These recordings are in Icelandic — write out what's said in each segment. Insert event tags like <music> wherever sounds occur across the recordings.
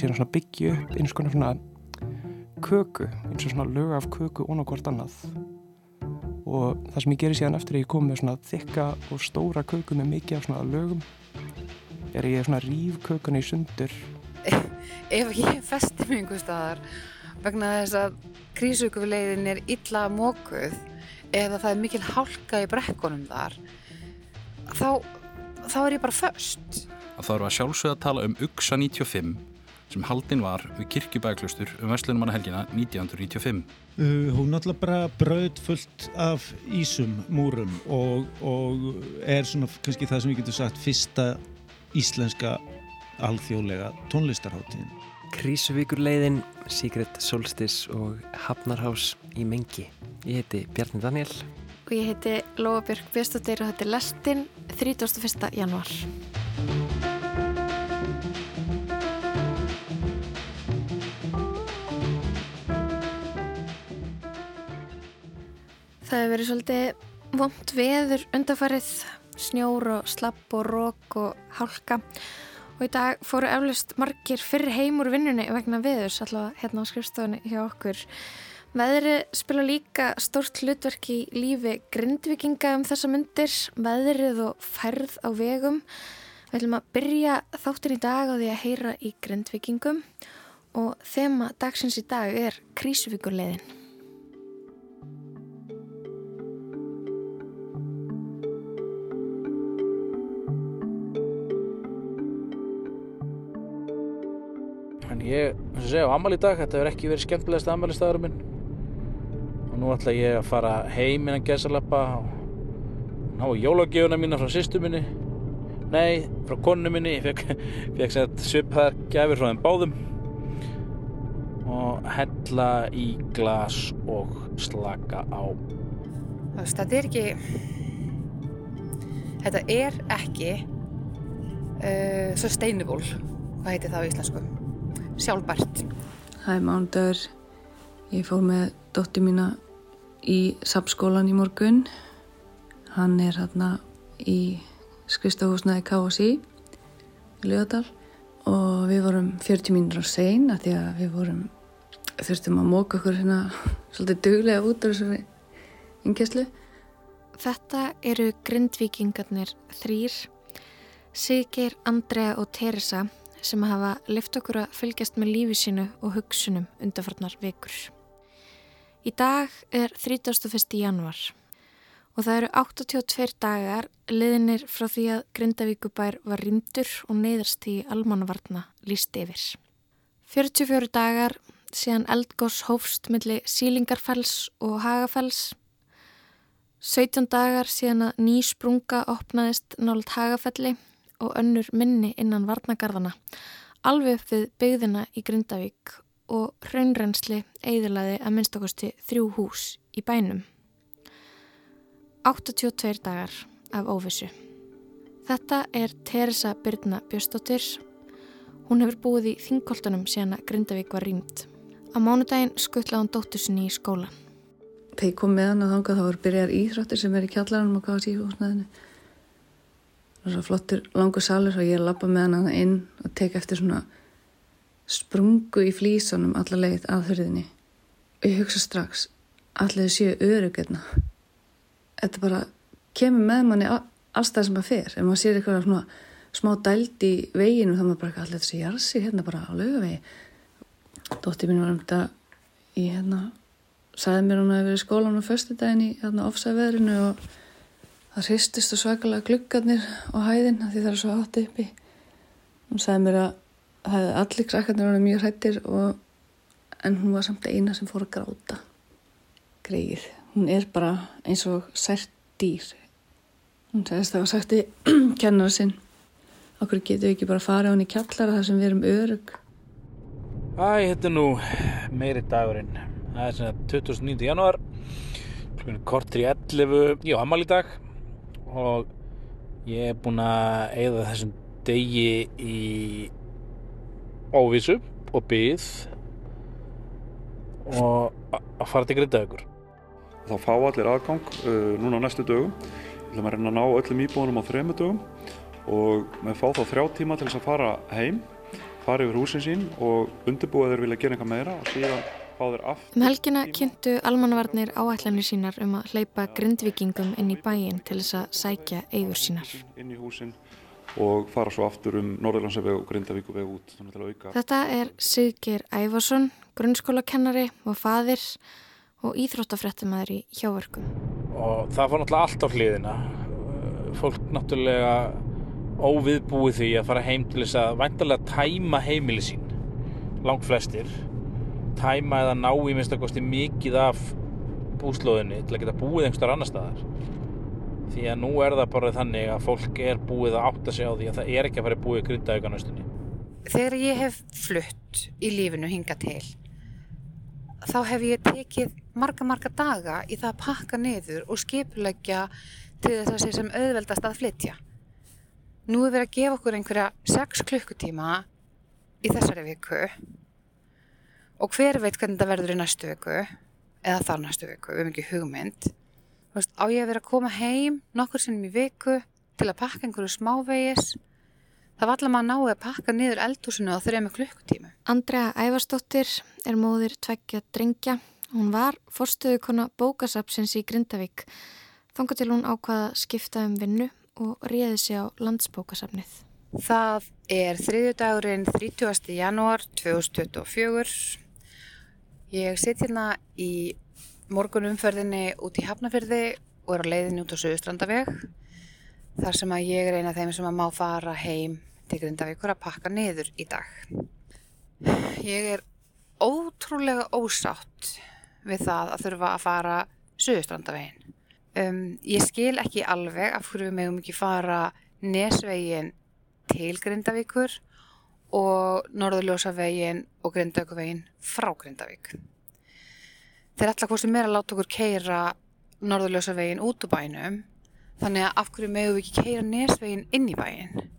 síðan svona byggja upp eins konar svona köku, eins og svona lög af köku og hvort annað. Og það sem ég gerir síðan eftir að ég kom með svona þykka og stóra köku með mikið af svona lögum er ég svona ríf kökuna í sundur. <laughs> Ef ég festi mig einhver staðar vegna þess að krísugulegin er illa mókuð eða það er mikil hálka í brekkunum þar þá, þá er ég bara först Þá erum við að sjálfsögða að tala um UXA 95 sem haldinn var við kirkjubæklustur um Vestlunumanahelgina 1995. Uh, hún náttúrulega bara bröð fullt af ísum, múrum og, og er svona kannski það sem við getum sagt fyrsta íslenska alþjóðlega tónlistarháttíðin. Krísuvíkurleiðin, Secret Solstice og Hafnarhás í Mengi. Ég heiti Bjarni Daniel. Og ég heiti Lóabjörg Björnstóttir og þetta er Lestin 31. januar. Það hefur verið svolítið vond veður undarfarið, snjór og slapp og rók og hálka og í dag fóru eflust margir fyrir heim úr vinnunni vegna veðurs allavega hérna á skrifstofunni hjá okkur. Veðri spila líka stórt hlutverk í lífi grindvikinga um þessa myndir, veðrið og færð á vegum. Við ætlum að byrja þáttin í dag á því að heyra í grindvikingum og þema dagsins í dag er krísuvíkurleiðin. Ég, og segja, á amal í dag, þetta hefur ekki verið skemmtilegast amalistagarum minn. Og nú ætla ég að fara heim innan gesalappa og ná jólagjöfuna mína frá sýstu minni. Nei, frá konu minni, ég fekk, <laughs> fekk svipaðar gæfir frá þeim báðum. Og hella í glas og slaka á. Þú veist, þetta er ekki þetta er ekki uh, sustainable hvað heitir það á íslensku sjálfbært. Það er mándagur ég fór með dótti mína í sapskólan í morgun. Hann er hérna í skristahúsnaði KSI í Ljóðadal og við vorum 40 mínur á sein að því að við vorum þurftum að móka okkur hérna <laughs> svolítið duglega út af þessari innkesslu Þetta eru grindvíkingarnir þrýr, Siggeir, Andrea og Teresa sem hafa lift okkur að fylgjast með lífi sínu og hugsunum undarfarnar vikur. Í dag er 31. januar og það eru 82 dagar liðinir frá því að Grindavíkubær var rindur og neyðarst í almannavarna líst yfir. 44 dagar síðan eldgós hófst millir sílingarfells og hagafells 17 dagar síðan að ný sprunga opnaðist nált hagafelli og önnur minni innan varnagarðana, alveg upp við byggðina í Grindavík og hraunrensli eiðilaði að minnstakosti þrjú hús í bænum. 82 dagar af óvissu. Þetta er Teresa Byrna Björnsdóttir. Hún hefur búið í þingkoltunum síðan að Grindavík var rýmt. Á mánudaginn skuttlaði hún dóttur sinni í skólan þegar ég kom með hann og þangað þá voru byrjar íþróttir sem er í kjallarannum á KSI húsnaðinu það er svo flottur langur salur og ég lappa með hann inn og tek eftir svona sprungu í flísanum alla leið að hurðinni. Og ég hugsa strax allir séu örugetna þetta bara kemur með manni allstað sem að fer. Ef maður sér eitthvað svona smá dælt í veginu þá maður bara allir þessi jarsi hérna bara á laugavegi. Dótti mín var um þetta í hérna sagði mér hún að hefði verið skólan á förstu daginn í hérna, ofsæðveðrinu og það hristist og svakalega gluggarnir á hæðin því það er svo hátt uppi. Hún sagði mér að það hefði allir krakkarnir verið mjög hrættir en hún var samt eina sem fór að gráta. Greið hún er bara eins og sært dýr. Hún segist það var sagt í <clears throat> kennara sinn okkur getur við ekki bara farið á hún í kjallara þar sem við erum örug Æ, þetta er nú meiri dagurinn. Það er svona 29. januar kortir í 11 ég á amal í dag og ég er búinn að eigða þessum degi í óvísu og byð og að fara til Grindavíkur. Þá fá allir aðgang uh, núna á næstu dögum. Við ætlum að reyna að ná öllum íbúinum á þremu dögum og við fá þá þrjá tíma til þess að fara heim fara yfir húsin sín og undirbúa þeir vilja gera eitthvað meira og síðan þeir aftur. Um helgina kynntu almannavarnir áætlanir sínar um að hleypa grindvikingum inn í bæin til þess að sækja eigur sínar. Inn í húsin og fara svo aftur um Norðurlandsveg og Grindavíkuveg út þannig til að auka. Þetta er Siggeir Ævarsson, grunnskólakennari og fadir og íþróttafrættumæður í hjáverkum. Og það fór náttúrulega allt á hliðina. Fólk náttúrulega óviðbúið því að fara heim til þess að væntalega tæma heimili sín, langt flestir. Tæma eða ná í minnst að kosti mikið af búslóðinni til að geta búið einhverjar annar staðar. Því að nú er það bara þannig að fólk er búið að átta sig á því að það er ekki að fara búið grindaðuga næstunni. Þegar ég hef flutt í lífinu hinga til, þá hef ég tekið marga, marga daga í það að pakka niður og skipulegja til þess að sé sem auðveldast að flytja. Nú er verið að gefa okkur einhverja 6 klukkutíma í þessari viku og hver veit hvernig þetta verður í næstu viku eða þar næstu viku, við hefum ekki hugmynd. Veist, á ég að vera að koma heim nokkur sinnum í viku til að pakka einhverju smávegis. Það var allavega að náðu að pakka niður eldhúsinu á þrejum klukkutímu. Andrea Ævarsdóttir er móðir tveggja drengja. Hún var forstöðukona bókasapsins í Grindavík. Þanga til hún ákvaða skipta um vinnu og réði sig á landsbókasafnið. Það er þriðju dagurinn 30. janúar 2024. Ég sitt hérna í morgunumferðinni út í Hafnafyrði og er á leiðinni út á Suðustrandaveg. Þar sem að ég er eina af þeim sem að má fara heim til Grindavíkur að pakka niður í dag. Ég er ótrúlega ósátt við það að þurfa að fara Suðustrandavegin. Um, ég skil ekki alveg af hverju við megum ekki fara Nesvegin til Grindavíkur og Norðurljósavegin og Grindavíkuvegin frá Grindavík. Þeir ætla hvort sem er að láta okkur keira Norðurljósavegin út úr bænum þannig að af hverju megum við ekki keira Nesvegin inn í bæin.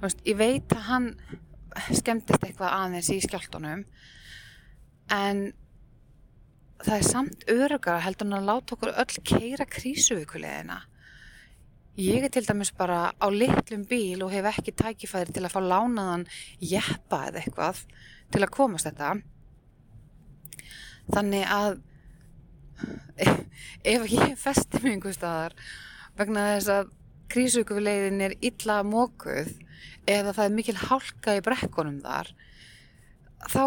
Veist, ég veit að hann skemmtist eitthvað aðeins í skjáltunum en það er samt örugara heldur hann að láta okkur öll keira krísuvíkuleðina. Ég er til dæmis bara á litlum bíl og hef ekki tækifæri til að fá lánaðan jeppa eða eitthvað til að komast þetta. Þannig að <laughs> ef ég festi mig einhver staðar vegna þess að krísuvíkuleiðin er illa mókuð eða það er mikil hálka í brekkunum þar þá,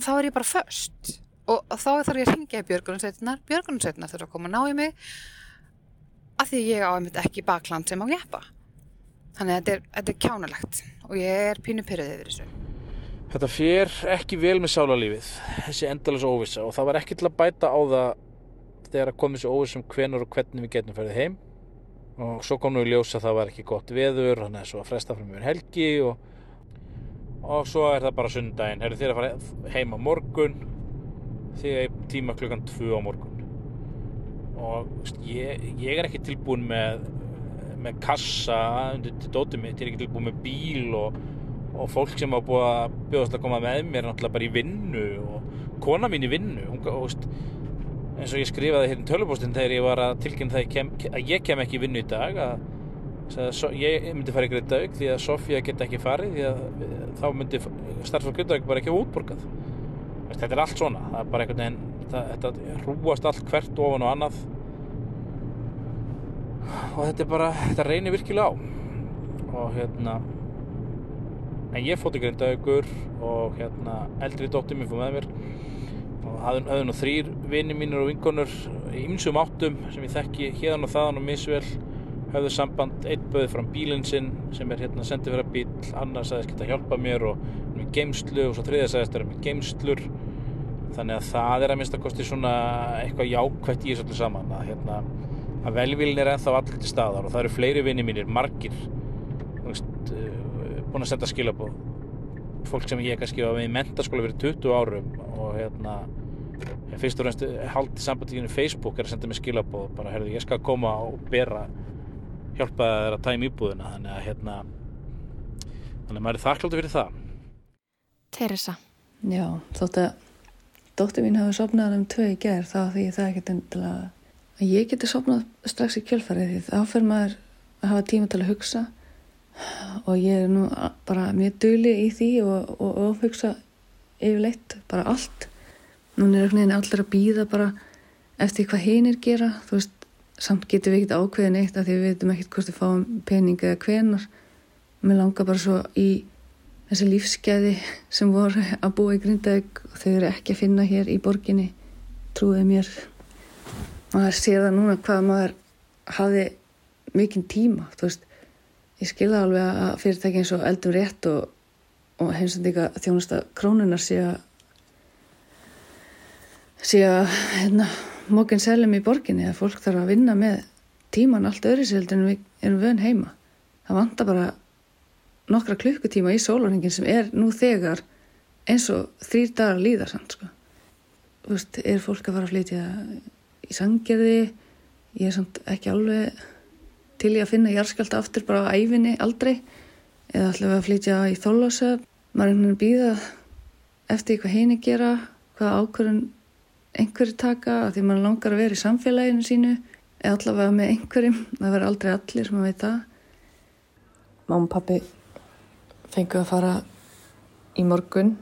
þá er ég bara först og þá þarf ég að ringja í björgunarsveitinar björgunarsveitinar þurfa að koma að ná í mig af því ég á einmitt ekki bakland sem á jeppa. Þannig að þetta er, þetta er kjánulegt og ég er pínu pyrrið yfir þessu. Þetta fer ekki vel með sálarlífið þessi endalins óvisa og það var ekki til að bæta á það þegar að komið þessi óvisa um hvenar og hvernig við getum ferðið heim. Og svo kom nú í ljós að það var ekki gott veður þannig að svo að fresta fram yfir helgi og, og svo er það bara sundaginn er þið að fara heim á morgun. Þegar tíma klukkan 2 á morgun og ég, ég er ekki tilbúin með með kassa undir dótið mitt, ég er ekki tilbúin með bíl og, og fólk sem hafa búið að bjóðast að koma með mér náttúrulega bara í vinnu og kona mín í vinnu hún, og, eins og ég skrifaði hérna tölubóstinn þegar ég var að tilkynna það kem, að ég kem ekki í vinnu í dag að, að ég myndi fara í Grindavík því að Sofía geta ekki farið því að þá myndi starfsfólk Grindavík bara ekki útborgað þetta er allt svona það er bara einhvern veginn þetta hrúast allt hvert ofan og annað. Og þetta er bara þetta reynir virkilega á. Og hérna en ég fótt í Grindavíkur og hérna eldri dóttir mér fór með mér. Og hafði nú þrýr vini mínur og vinkonur í ymsum áttum sem ég þekki hérna og þaðan og misvel. Höfðu samband, einn böði fram bílinn sinn sem er hérna sendið fyrir bíl annar sagðist geta hjálpa mér og með geimslu og svo þriðja sagðist vera með geimslur þannig að það er að minnst að kosti svona eitthvað jákvætt í þessu saman að, hérna, að velvílin er ennþá allir til staðar og það eru fleiri vini mínir, margir veist, búin að senda skilabóð fólk sem ég kannski var með í mentaskóla fyrir 20 árum og hérna fyrst og reynst haldið sambandíðinu Facebook er að senda mig skilabóð bara, herðu, ég skal koma og bera hjálpa þér að tæma íbúðina. Þannig að hérna þannig að maður er þakkláttu fyrir það. Teresa. Já, þótt að dóttir mín hafi sopnað um tvö í gerð þá því það ekkert endilega að ég geti sopnað strax í kjölfarið því þá fyrir maður að hafa tíma til að hugsa. Og ég er nú bara mjög duli í því og, og ofhugsa yfirleitt bara allt. Núna er einhvern veginn allir að býða bara eftir hvað hinir gera. Þú veist, samt getur við ekkert ákveðin eitt af því við veitum ekkert hvort við fáum pening eða hvenar mér langar bara svo í þessi lífsgæði sem voru að búa í Grindavík og þau eru ekki að finna hér í borginni trúið mér. Maður sér það núna hvað maður hafi mikinn tíma þú veist, ég skilða alveg að fyrirtæki eins og eldum rétt og, og heimsendika þjónusta krónunar sé að sé að hérna, mókinn selum í borginni að fólk þarf að vinna með tíman allt öðru sér en við erum vön heima. Það vantar bara nokkra klukkutíma í sólarhengin sem er nú þegar eins og þrýr dagar líðar samt sko. Vist, er fólk að fara að flytja í sangerði ég er samt ekki alveg til ég að finna jarðskjálta aftur bara á æfinni aldrei. Eða við að flytja í þólasöf maður er einhvern veginn býða eftir hvað heini gera hvað ákvörðun einhverju taka að því maður langar að vera í samfélaginu sínu eða allavega með einhverjum. Það verður aldrei allir sem að veit það Máma pappi fengu að fara í morgun.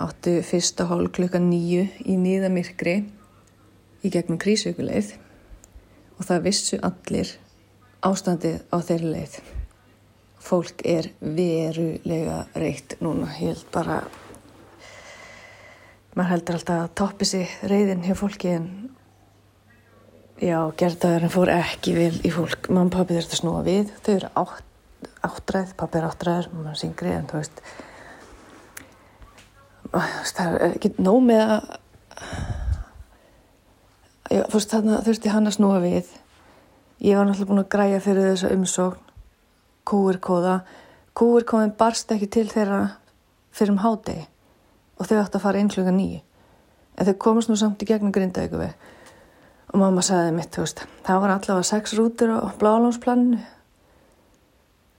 Áttu fyrsta hálf klukka nýju í nýðamirkri í gegnum krísaukuleið og það vissu allir ástandið á þeirri leið. Fólk er verulega reitt núna, ég held bara maður heldur alltaf að toppi sig reyðin hjá fólki en já, gerðaðurinn fór ekki vel í fólk. Og pappi þurfti að snúa við. Þau eru átt, áttræð, pappi er áttræður mamma er syngri en þú veist það er ekki nóg með að já, fyrst þarna þurfti hann að snúa við. Ég var náttúrulega búin að græja fyrir þessa umsókn kúirkóða kúirkóðin barst ekki til þeirra fyrir um hádegi og þau átti að fara inn klukka nýju en þau komast nú samt í gegnum grindavíku við og mamma sagði mitt, þú veist það var allavega sex rútur á blálánsplaninu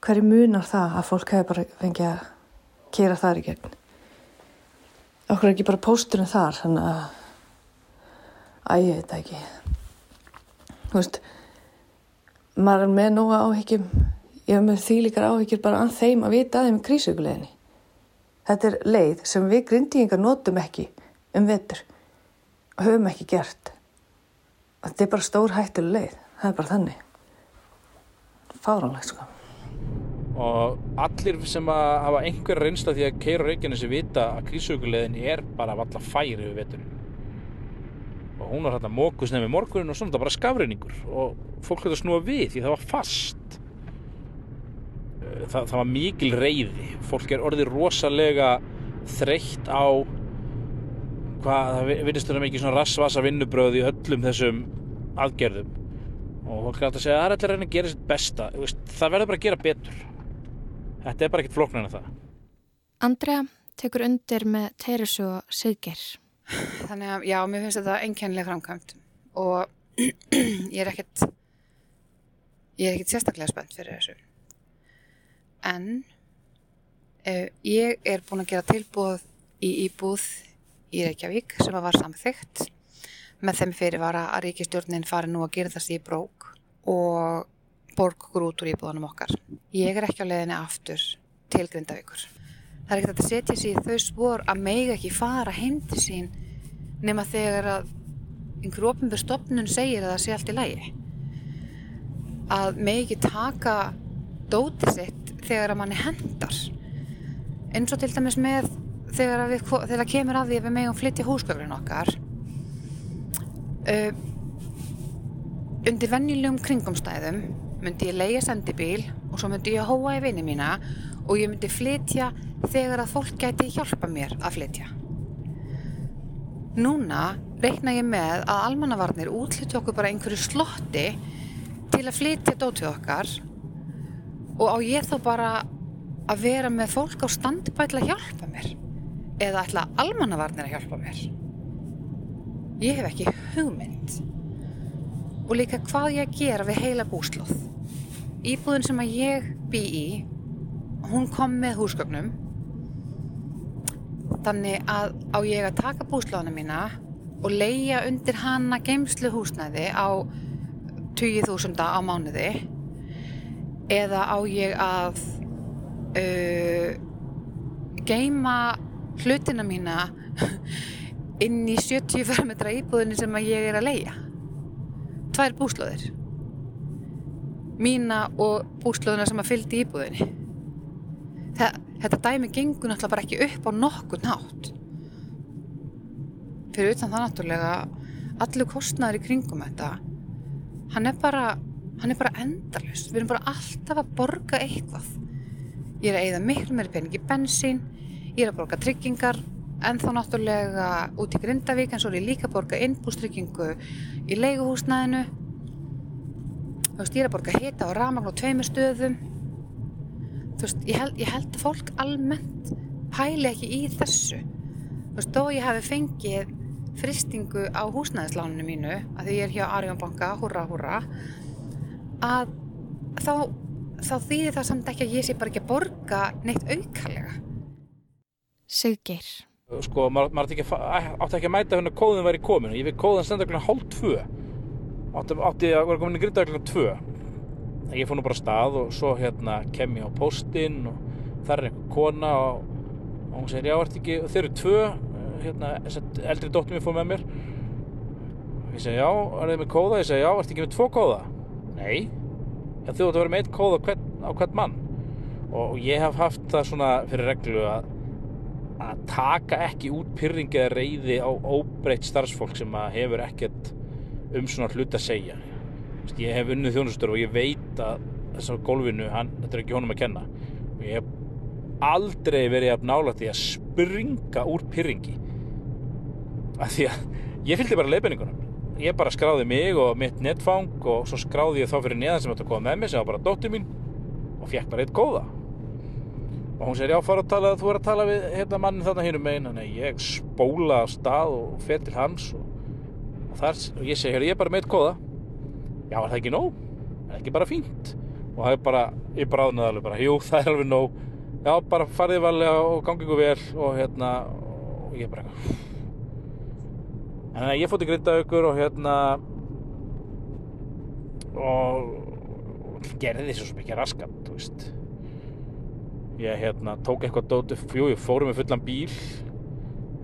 hverju munar það að fólk hefur bara fengið að kera þar í gegn? Okkur er ekki bara pósturinn þar þannig að að ég veit ekki. Þú veist maður er með nóga áhyggjum. Ég hef með því líkar áhyggjur bara að þeim að vita aðeins með krísuguleginni þetta er leið sem við grindíingar notum ekki um vetur. Og höfum ekki gert. Þetta er bara stór hættuleg leið. Það er bara þannig. Fáránlegt sko og allir sem hafa einhver reynsla því að keira Reykjanesi vita að krísugulegin er bara valla færi við veturinn. Og hún var hérna mókus nefnir morgunin og svona bara skafreiningur og fólk höfði að snúa við því það var fast. Það, það var mikil reyði fólk er orðið rosalega þreytt á hvað, það finnst þetta mikið svona rassvasa vinnubröð í öllum þessum aðgerðum. Og fólk er alltaf að segja að það er alltaf að reyna að gera sitt besta. Það verður bara að gera betur þetta er bara ekkert flóknar en það. Andrea tekur undir með Teresu og Sigger Þannig að já, mér finnst þetta enkennilega framkvæmt og <clears throat> ég er ekkert ég er ekkert sérstaklega spennt fyrir þessu. En uh, ég er búin að gera tilbúð í íbúð í Reykjavík sem var samþygt með þeim fyrirvara að ríkistjórnin fari nú að gera þessi í brók og borg okkur út úr íbúðanum okkar. Ég er ekki á leðinni aftur til Grindavíkur. Það er ekkert að setja sér í þau spór að meiga ekki fara heimdi sín nema þegar að einhver ofinbjörn stopnun segir að það sé allt í lægi. Að megi ekki taka dótið sitt þegar að manni hendar. Eins og til dæmis með þegar, við, þegar það kemur að því að við megum flytja húsgöflun okkar uh, undir vennilegum kringumstæðum myndi ég leiða sendibíl og svo myndi ég hóa í vini mína og ég myndi flytja þegar að fólk gæti hjálpa mér að flytja. Núna reikna ég með að almannavarnir útluti okkur bara einhverju slotti til að flytja dótið okkar og á ég þá bara að vera með fólk á standbæl að hjálpa mér eða ætla almannavarnir að hjálpa mér. Ég hef ekki hugmynd og líka hvað ég að gera við heila búslóð. Íbúðin sem að ég bý í, hún kom með húsgögnum. Þannig að á ég að taka búslóðana mína og leia undir hana geimslu húsnæði á 20.000 á mánuði? Eða á ég að uh, geima hlutina mína <laughs> inn í 70 fermetra íbúðinni sem að ég er að leia tvær búslóðir mína og búslóðina sem að fylgdi íbúðinni. Þa, þetta dæmi gengur náttúrulega bara ekki upp á nokkur nátt fyrir utan það náttúrulega allur kostnæður í kringum þetta hann er bara bara endalust, við erum bara alltaf að borga eitthvað. Ég er að eigða miklu meiri pening í bensín ég er að borga tryggingar en þá náttúrulega út í Grindavík en svo er ég líka að borga innbústryggingu í leiguhúsnæðinu þú veist, ég er að borga hita og ramagn á tveimur stöðum. Þú veist, ég held, ég held að fólk almennt pæli ekki í þessu. Þú veist, þó ég hafi fengið fristingu á húsnæðisláninu mínu að því ég er hjá Arjónbanka, húrra, húrra að þá, þá þýðir það samt ekki að ég sé bara ekki að borga neitt aukalega. Siggeir. sko, maður, átti ekki, að mæta hvernig kóðin væri komin ég veit kóðin stenda klukkan hálf tvö átti, átti að vera komin í grinda klukkan tvö. En ég fór nú bara stað og svo hérna kem ég á póstinn og þar er einhver kona og, og hún segir já, ertu ekki, þeir eru tvö hérna, þess að eldri dóttir mér fór með mér. Ég segi já, er þið með kóða? Ég segi já, ertu ekki með tvo kóða? Nei, já, þú átti að vera með eitt kóða á hvern, á hvern mann. Og, ég hef haft það svona fyrir reglu að að taka ekki út pyrringi eða reyði á óbreytt starfsfólk sem að hefur ekkert um svona hlut að segja. Þú veist, ég hef unnið þjónustur og ég veit að þess að gólfinu, hann, þetta er ekki honum að kenna. Og ég hef aldrei verið að nála því að springa úr pyrringi af því að ég fylgdi bara leiðbenningunum ég bara skráði mig og mitt netfang og svo skráði ég þá fyrir neðan sem átti að koma með mig sem var bara dóttir mín og fekk bara eitt góða. Og hún segir já fara að tala, þú er að tala við hérna mannin þarna hínum megin. Þannig að ég spóla stað og fer til hans og, þar, og ég segi, ég er bara með eitt kóða já, er það ekki nóg? er ekki bara fínt? og það er bara, ég bráðnaði alveg bara jú, <laughs> það er alveg nóg. Já, bara farið valega og gangi ykkur vel. Og hérna, og ég bara en ég fótti grinda ykkur og hérna og, og gerði því svo mikið raskat, þú veist. Ég hérna tók eitthvað dóti, jú, ég fórum með fullan bíl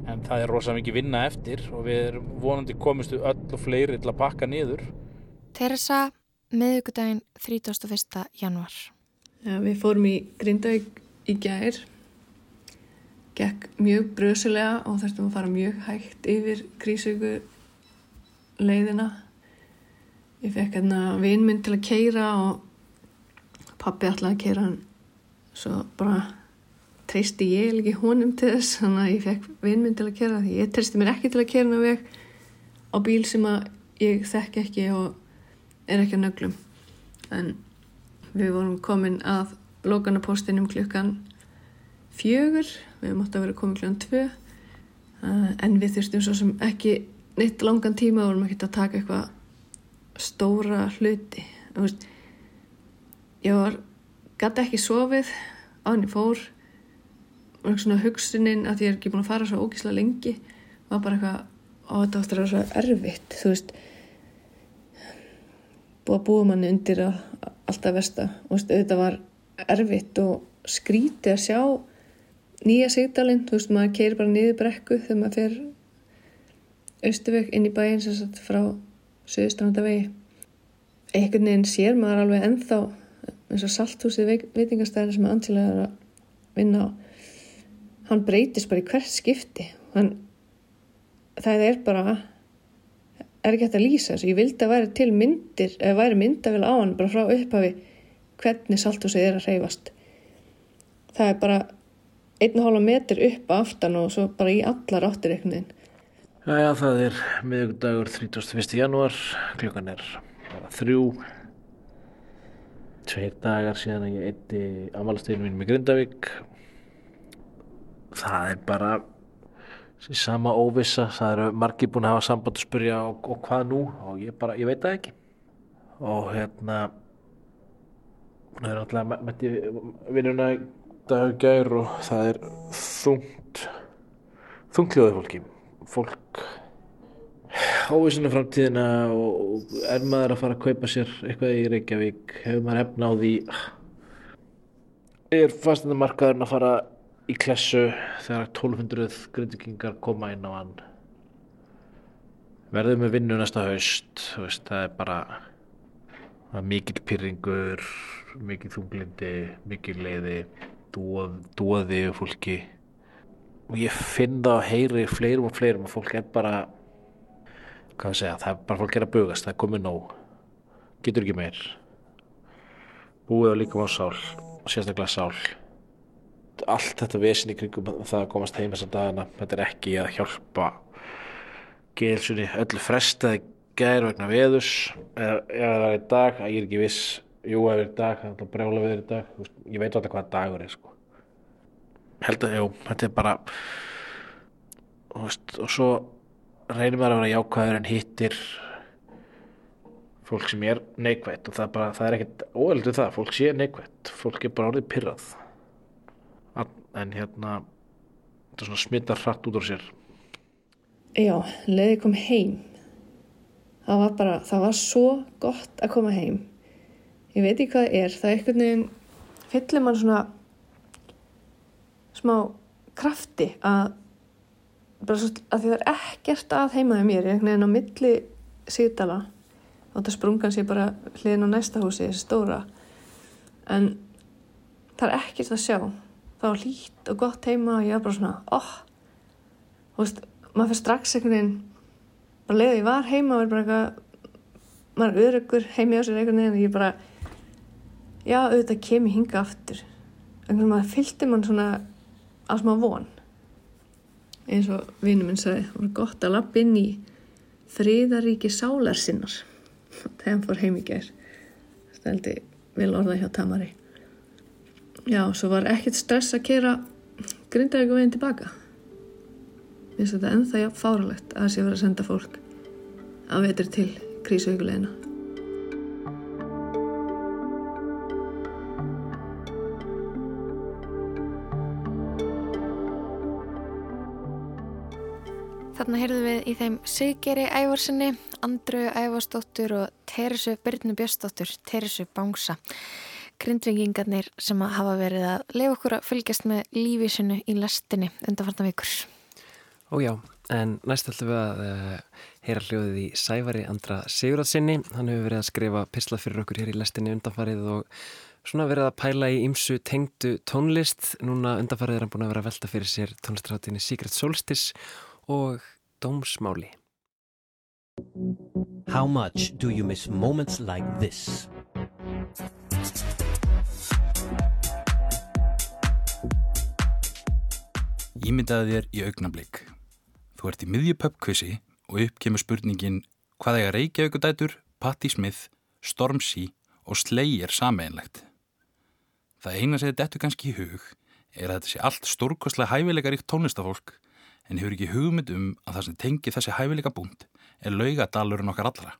en það er rosa mikið vinna eftir og við erum vonandi komistu öll og fleiri til að pakka niður Teresa, miðugudaginn 31. januar. Já, við fórum í Grindavík í gær gekk mjög brösulega og þurftum að fara mjög hægt yfir krísauku leiðina ég fekk hérna vinminn til að keira og pappi ætlaði að keira hann svo bara treysti ég ekki honum til þess þannig að ég fekk vinminn til að keira því ég treysti mér ekki til að keira hann veg á bíl sem að ég þekk ekki og er ekki á nöglum. En við vorum komin að lókanapostinum klukkan fjögur við mátti að vera komin klukkan tvö uh, en við þurftum svo sem ekki neitt langan tíma vorum ekki að taka eitthvað stóra hluti. Ég var gæti ekki sofið á henni fór svona hugsunin að ég er ekki búin að fara svo ógíslega lengi var bara eitthvað á þetta áttur að vera svo erfitt þú veist. Búið að búa manni undir að alltaf versta. Og auðvitað var erfitt og skrítið að sjá nýja sigdalinn, þú veist maður keir bara niður brekku þegar maður fer austuveg inn í bæinn sem sagt frá söðustrandavegi einhvern veginn sér maður alveg ennþá eins og salthúsið veitingastæðin sem Angela er að vinna á hann breytist bara í hvert skipti. Hann, það er bara er ekki hægt að lýsa þessu. Ég vildi að væri til myndir eða væri myndavel á hann bara frá upphafi hvernig salthúsið er að hreyfast. Það er bara einn og hálfa metr upp aftan og svo bara í allar áttir veginn. Jæja, það er miðugdagur 31. janúar, klukkan er þrjú, tveir dagar síðan að ég eitti amalasteginu mín með Grindavík. Það er bara sama óvissa, það eru margir búin að hafa samband að spyrja og, og hvað nú? Og ég bara, ég veit það ekki. Og hérna, það er alltaf mætti vinnuna í dag og og það er þungt, þungtljóðið fólki. Fólk óvísinu framtíðina og er maður að fara að kaupa sér eitthvað í Reykjavík? Hefur maður hefna á því? Er fasteignamarkaðurinn að fara í klessu þegar 1200 grindvikingar koma inn á hann. Verðum við vinnu næsta haust veist, það er bara það er mikill pyrringur mikill þunglindi, mikill leiði dóð, dóði fólki. Og ég finn það að heyri fleirum og fleirum og fólk er bara hvað að segja, það er bara fólk er að bugast það er komið nóg, getur ekki meir. Búið á líka á sál og sérstaklega sál allt þetta vesin í kringum það að komast heim þessar dagana þetta er ekki að hjálpa Gilsunni. Öllu frestaði gær vegna veðus eða ef það var í dag, ég er ekki viss. Jú, ef það er í dag, það er alltaf brjála veður í dag. Ég veit alltaf hvaða dagur er sko. held að, jú, þetta er bara þú veist, og svo reynir maður að vera jákvæður en hittir fólk sem er neikvætt. Og það er bara, það er ekkert óeldur það, fólk sé neikvætt. Fólk er bara orðið pyrrað en hérna þetta svona smittar hratt út á sér Já, leiði kom heim. Það var bara, það var svo gott að koma heim. Ég veit ekki hvað það er, það er einhvern veginn, fyllir mann svona smá krafti að, bara svo, að því það er ekkert að heimaði mér, er einhvern veginn á milli síðdala, þátt að sprungan sé bara hliðin á næsta húsi, þessi stóra, en það er ekkert að sjá. Var lít og gott heima og ég var bara svona, oh, þú veist, maður fyrir strax einhvern veginn bara leiði ég var heima og er bara eitthvað maður er öryggur heimi á sér einhvern veginn og ég bara já auðvitað kem ég hinga aftur. Einhvern veginn maður fylgdi mann svona á smá von. Eins og vinnu minn sagði það var gott að lappa inn í þriðaríki sálar sinnar. <laughs> Þegar hann fór heim í ger það held ég vel orðað hjá Tamari já, svo var ekkert stress að kera grindaríku veginn tilbaka Mér finnst þetta ennþá jafn fáralegt að sé að vera að senda fólk að vetur til krísuvíkulegina. Þarna heyrðum við í þeim Sigeri Ævarsinni, Andru Ævarsdóttur og Teresu Byrnu Björsdóttur, Teresu Bángsa. Grindvingingarnir sem hafa verið að lefa okkur að fylgjast með lífísinu í lastinni undanfarnar vikur. Ó já, en næst ætlum við að uh, heyra hljóðið í Sævari Andra Sigurðarsinni. Hann hefur verið að skrifa pislað fyrir okkur hér í lestinni undanfarið og svona verið að pæla í ymsu tengdu tónlist. Núna undanfarið er hann búin að vera að velta fyrir sér tónlistráttinni Secret Solstice og Dómsmáli. How much do you miss moments like this? Ímyndaði þér í augnablík. Þú ert í miðjupöpkvissi og upp kemur spurningin hvað eiga Reykjavíkudætur, Patti Smith, Stormzy og Slayer sameinlegt. Það eina sem þetta kannski í hug er að þetta sé allt stórkostlega hæfileika ríkt tónlistafólk en hefur ekki hugmynd um að það sem tengi þessi hæfileika búnd er laugadalurinn okkar allra.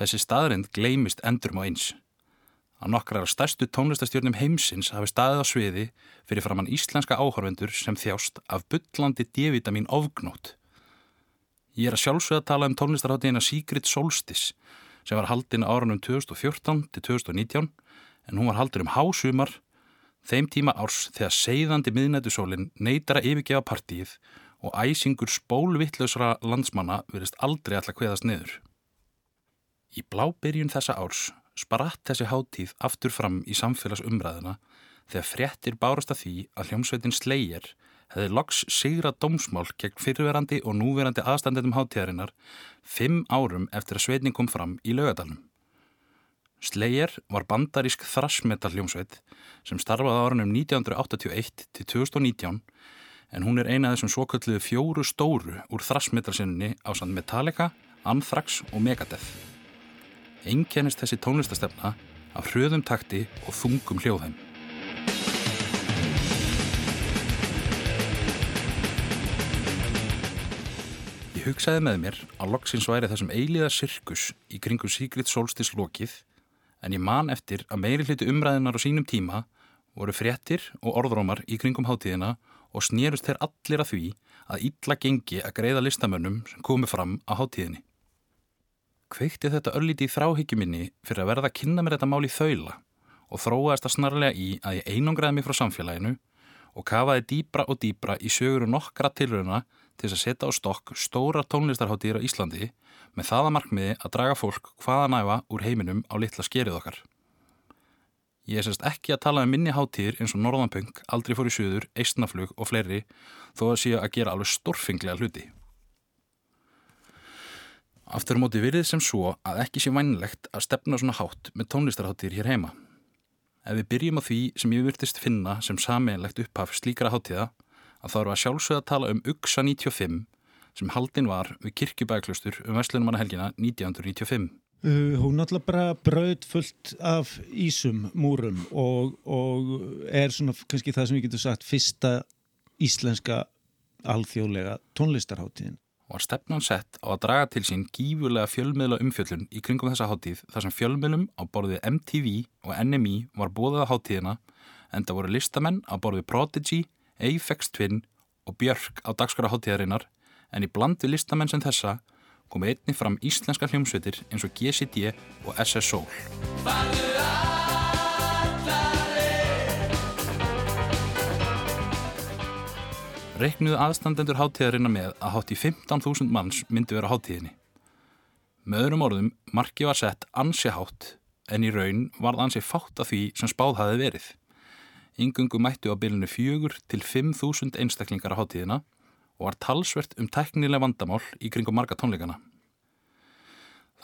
Þessi staðrind gleimist endurum á eins að nokkrar af stærstu tónlistastjórnum heimsins hafi staðið á sviði fyrir framann íslenska áhörvendur sem þjást af byllandi D-vitamin ofgnót. Ég er að sjálfsögða tala um tónlistarháttíðina Secret Solstice sem var haldin árunum 2014 til 2019 en hún var haldin um hásumar þeim tíma árs þegar seiðandi miðnættusólinn neytar að yfirgefa partíið og æsingur spólvittlausra landsmanna verist aldrei alltaf hveðast niður. Í blábyrjun þessa árs spratt þessi háttíð aftur fram í samfélagsumræðina þegar fréttir bárast að því að hljómsveitin Slayer hefði loks sigra dómsmál gegn fyrirverandi og núverandi aðstandetum háttíðarinnar fimm árum eftir að sveitin kom fram í laugadalum. Slayer var bandarísk þrassmetal hljómsveit sem starfaði árunum 1981 til 2019 en hún er eina af þessum svokölluðu fjóru stóru úr þrassmetalsinninni á sand Metallica, Anthrax og Megadeth. Einkennist þessi tónlistastefna af hröðum takti og þungum hljóðheim. Ég hugsaði með mér að loksins væri þessum eiliða sirkus í kringum Sigrid Solstis lokið en ég man eftir að meiri hluti umræðinar á sínum tíma voru fréttir og orðrómar í kringum hátíðina og snýrust þeir allir að því að illa gengi að greiða listamönnum sem komi fram á hátíðinni. Kveikti þetta öllíti í þráhyggjuminni fyrir að verða að kynna mér þetta mál í þaula og þróaðist það snarlega í að ég einangraði mig frá samfélaginu og kafaði dýbra og dýbra í söguru nokkra tilröðuna til þess að setja á stokk stóra tónlistarháttíðir á Íslandi með það að markmiði að draga fólk hvaða næfa úr heiminum á litla skerið okkar. Ég er sérst ekki að tala um minni háttíðir eins og Norðanpunk, Aldrei fór í suður, Eistnaflug og fleiri þó að séu að gera alveg stórfinglega hluti. Aftur á móti virðið sem svo að ekki sé vænilegt að stefna svona hátt með tónlistarháttíðir hér heima. Ef við byrjum á því sem ég virtist finna sem sameinlegt upphaf slíkara háttíða að þá eru að sjálfsögða tala um UXA 95 sem haldinn var við kirkjubæklustur um Veslunumannahelgina 1995. Uh, hún náttúrulega bara bröð fullt af ísum, múrum og, og er svona kannski það sem við getum sagt fyrsta íslenska alþjóðlega tónlistarháttíðin. Var stefnan sett á að draga til sín gífurlega fjölmiðla umfjöllun í kringum þessa háttíð þar sem fjölmiðlum á borðið MTV og NME var bóðið á háttíðina en það voru listamenn á borðið Prodigy, Aphex Twin og Björk á dagskara háttíðarinnar en í bland við listamenn sem þessa komu einni fram íslenska hljómsveitir eins og GCD og SS Soul. Reiknuðu aðstandendur háttíðarinnar með að hátt í 15.000 manns myndi vera háttíðinni. Með öðrum orðum, marki var sett ansi hátt en í raun varð ansi fátt af því sem spáð hafi verið. Yngungu mættu á bylunu fjögur til 5.000 einstaklingar á háttíðina og var talsvert um teknileg vandamál í kringum marga tónleikana.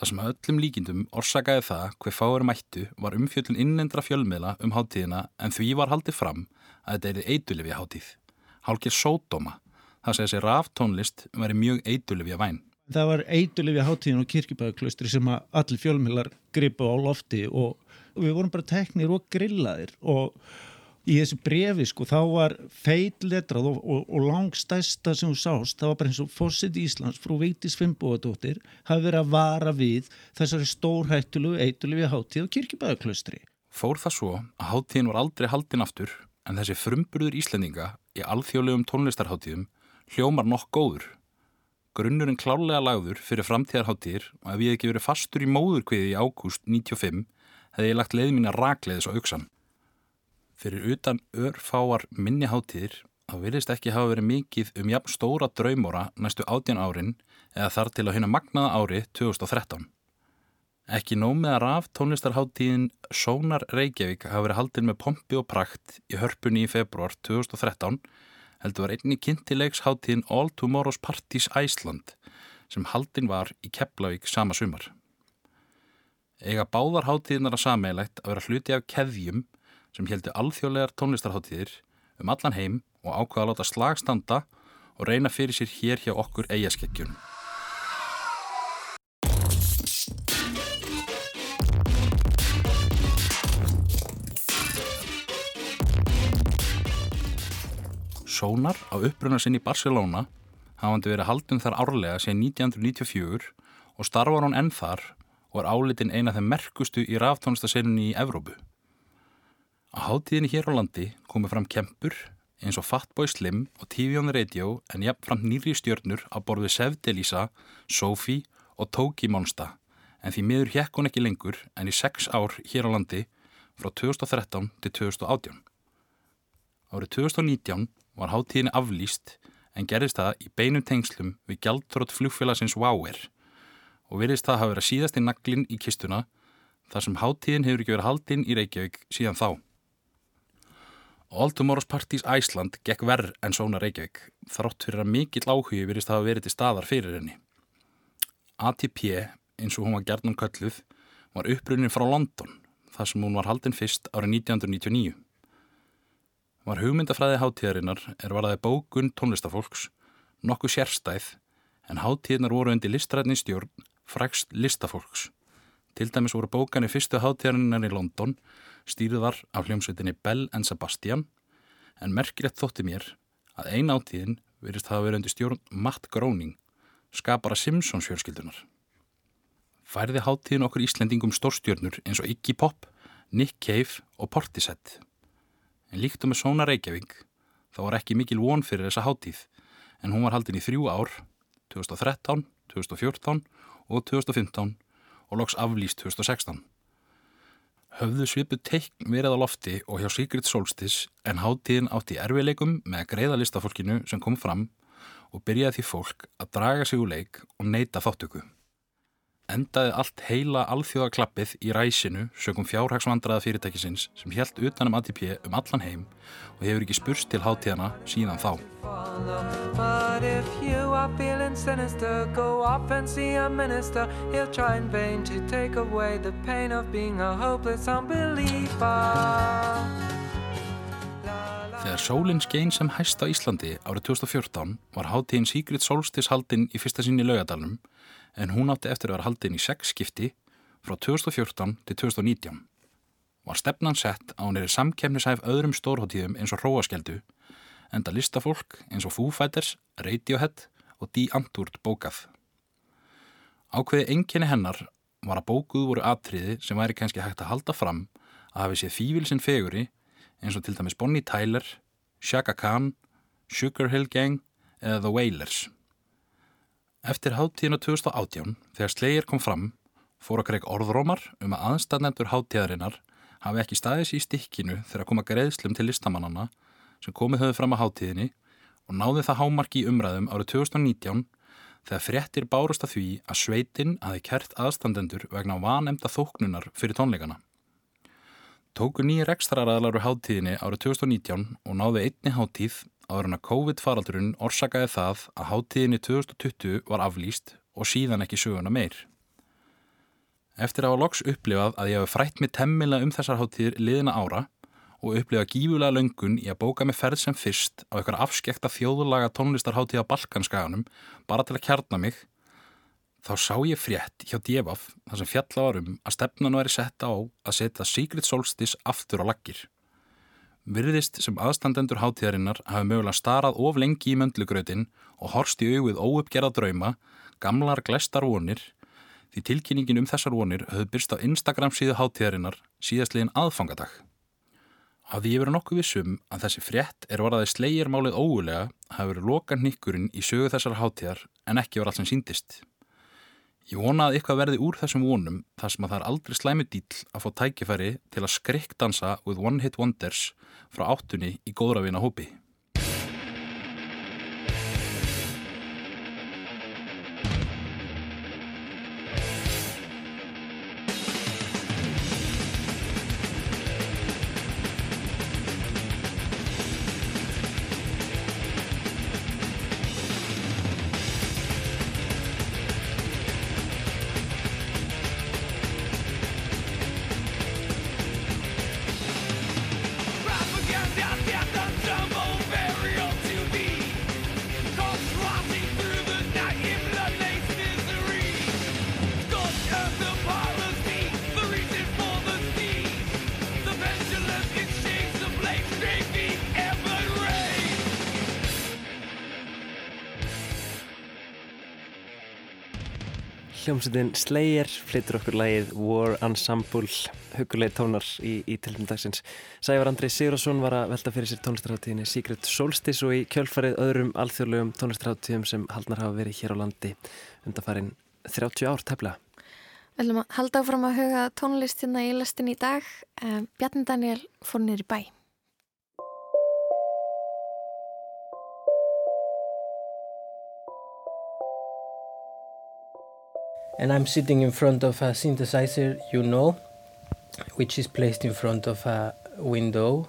Það sem öllum líkindum orsakaði það hver fáir mættu var umfjöldun innendra fjölmiðla um háttíðina en því var haldið fram að þetta er eitulifja háttíð. Hálkir sódóma, það segði sér raftónlist veri mjög eitulifja væn. Það var eitulifja háttíðin og kirkjubæðaklaustri sem að allir fjölmiðlar gripu á lofti og við vorum bara teknir og grillaðir og í þessu brefi sko þá var feilletrað og, og, og langstæsta sem þú sást það var bara eins og Fossit Íslands frú Veitis Finnbóðadóttir hafi verið að vara við þessari stórhættulu eitulifja háttíð og kirkjubæðaklaustri. Fór það svo að háttíðin var aldrei haldin aftur en þessi frumburður Íslendinga í alþjóðlegum tónlistarháttíðum hljómar nokk góður. Grunnurinn klálega lagður fyrir framtíðarháttíðir og ef ég ekki verið fastur í móðurkviði í ágúst 95 hefði ég lagt leið mín að rakleiðis á auksan. Fyrir utan örfáar minni háttíðir þá virðist ekki hafa verið mikið um jafn stóra draumóra næstu átjan árin eða þar til að hérna magnaða ári 2013. Ekki nóg með að raf tónlistarháttíðin Sónar Reykjavík hafa verið haldin með pompi og prakt í hörpunni í februar 2013 heldur var einni kynntilegsháttíðin All Tomorrow's Parties Iceland sem haldin var í Keflavík sama sumar. Ega báðar háttíðinar að sameilegt að vera hluti af keðjum sem heldur alþjóðlegar tónlistarháttíðir um allan heim og ákvaða að láta slagstanda og reyna fyrir sér hér hjá okkur eigaskekkjun. Sónar á uppruna sinn í Barcelona hafandi verið haldun þar árlega síðan 1994 og starfar hún enn þar og er álitin eina þeim merkustu í ráftónlistaseilunni í Evrópu. Á hátíðinni hér á landi komið fram kempur eins og Fatboy Slim og TV on the Radio en jafnframt nýri stjörnur á borðu Sevdelísa, Sophie og Toki Monsta en því miður hjekk hún ekki lengur en í sex ár hér á landi frá 2013 til 2018. Árið 2019 var hátíðinni aflýst en gerðist það í beinum tengslum við gjaldþrótt flugfélagsins Wow-Air og virðist það hafa verið síðast í naglinn í kistuna þar sem hátíðin hefur ekki verið haldinn í Reykjavík síðan þá. All Tomorrow's Parties Iceland gekk verð en svona Reykjavík þrátt fyrir að mikill áhugi virðist hafa verið til staðar fyrir henni. ATP, eins og hún var gerðnum kölluð, var upprunnin frá London þar sem hún var haldinn fyrst árið 1999 var hugmyndafræði hátíðarinnar er varðaði bókun tónlistafólks, nokkuð sérstæð, en hátíðnar voru undir listrætni stjórn frækst listafólks. Til dæmis voru bókanir fyrstu hátíðarinnar í London stýriðar af hljómsveitinni Bell and Sebastian, en merkilegt þótti mér að ein átíðin verist hafa verið undir stjórn Matt Groening, skapara Simpsons fjölskyldunar. Færði hátíðin okkur Íslendingum stórstjórnur eins og Iggy Pop, Nick Cave og Portishead. En líkt og með Sóna Reykjavík þá var ekki mikil von fyrir þessa hátíð en hún var haldin í þrjú ár 2013, 2014 og 2015 og loks aflýst 2016. höfðu svipu teikn verið á lofti og hjá Secret Solstice en hátíðin átti erfileikum með greiða listafólkinu sem kom fram og byrjaði því fólk að draga sig úr leik og neyta þáttöku. Endaði allt heila alþjóðaklappið í ræsinu sögum fjárhagsvandraða fyrirtækisins sem helt utanum ATP um allan heim og hefur ekki spurst til hátíðana síðan þá. Sinister minister Þegar sólinn skein sem hæst á Íslandi árið 2014 var hátíðin Sigrid Solstis haldinn í fyrsta sinni laugadalunum en hún átti eftir að vera haldinn í sex skipti frá 2014 til 2019. Var stefnan sett á er samkemnisæf öðrum stórháttíðum eins og hróaskeldu enda listafólk eins og Foo Fighters, Radiohead og Die Antwoord bókað. Ákveði enginni hennar var að bókuð voru atriði sem væri kannski hægt að halda fram að hafi séð fívilsinn feguri eins og til dæmis Bonnie Tyler, Shaka Khan, Sugar Hill Gang eða The Wailers. Eftir háttíðinu 2018, þegar Slayer kom fram, fór að greið orðrómar um að aðstæðnendur háttíðarinnar hafi ekki staðis í stikkinu þegar að koma greiðslum til listamannana sem komið höfðu fram á háttíðinni og náði það hámarki í umræðum árið 2019 þegar fréttir bárust að því að sveitin aði kert aðstandendur vegna vanemda þóknunar fyrir tónleikana. Tóku nýjir ekstraraðlar við háttíðinni árið 2019 og náði einni háttíð áður en að COVID-faraldurinn orsakaði það að háttíðinni 2020 var aflýst og síðan ekki söguna meir. Eftir að hafa loks upplifað að ég hafi frætt mig temmila um þessar háttíðir liðina ára og upplifa gífulega löngun í að bóka mig ferð sem fyrst á eitthvað afskekta þjóðulaga tónlistarháttíð á Balkanskaganum bara til að kjarna mig, þá sá ég frétt hjá Djefaf þar sem fjalla varum að stefnan væri setta á að setja Secret Solstice aftur á laggir. Virðist sem aðstandendur háttíðarinnar hafi mögulega starað of lengi í möndlugröðin og horst í auðvið óuppgerða drauma, gamlar glestar vonir, því tilkynningin um þessar vonir höfðu byrst á Instagram síðu háttíðarinnar síðastliðin aðfangadag. Hafði ég verið nokkuð vissum að þessi frétt er orðaði slegir málið ógulega hafi verið loka nýkkurinn í sögu þessar háttíðar en ekki var allt sem síndist. Ég vona að eitthvað verði úr þessum vonum þar sem að það er aldrei slæmi dýl að fá tækifæri til að skrikkdansa with one hit wonders frá áttunni í góðravina hópi. Hljómsveitin Slayer flyttur okkur lægið War Ensemble huguleg tónar í, í tilfum dagsins. Sævar Andri Sigurðarsson var að velta fyrir sér tónlistarháttíðinni Secret Solstice og í kjölfarið öðrum alþjóðlegum tónlistarháttíðum sem haldnar hafa verið hér á landi undanfarin 30 ár tefla. Við ætlum að halda áfram að huga tónlistina í lastin í dag. Eh, Bjarni Daniel fór nýri bæ. And I'm sitting in front of a synthesizer you know which is placed in front of a window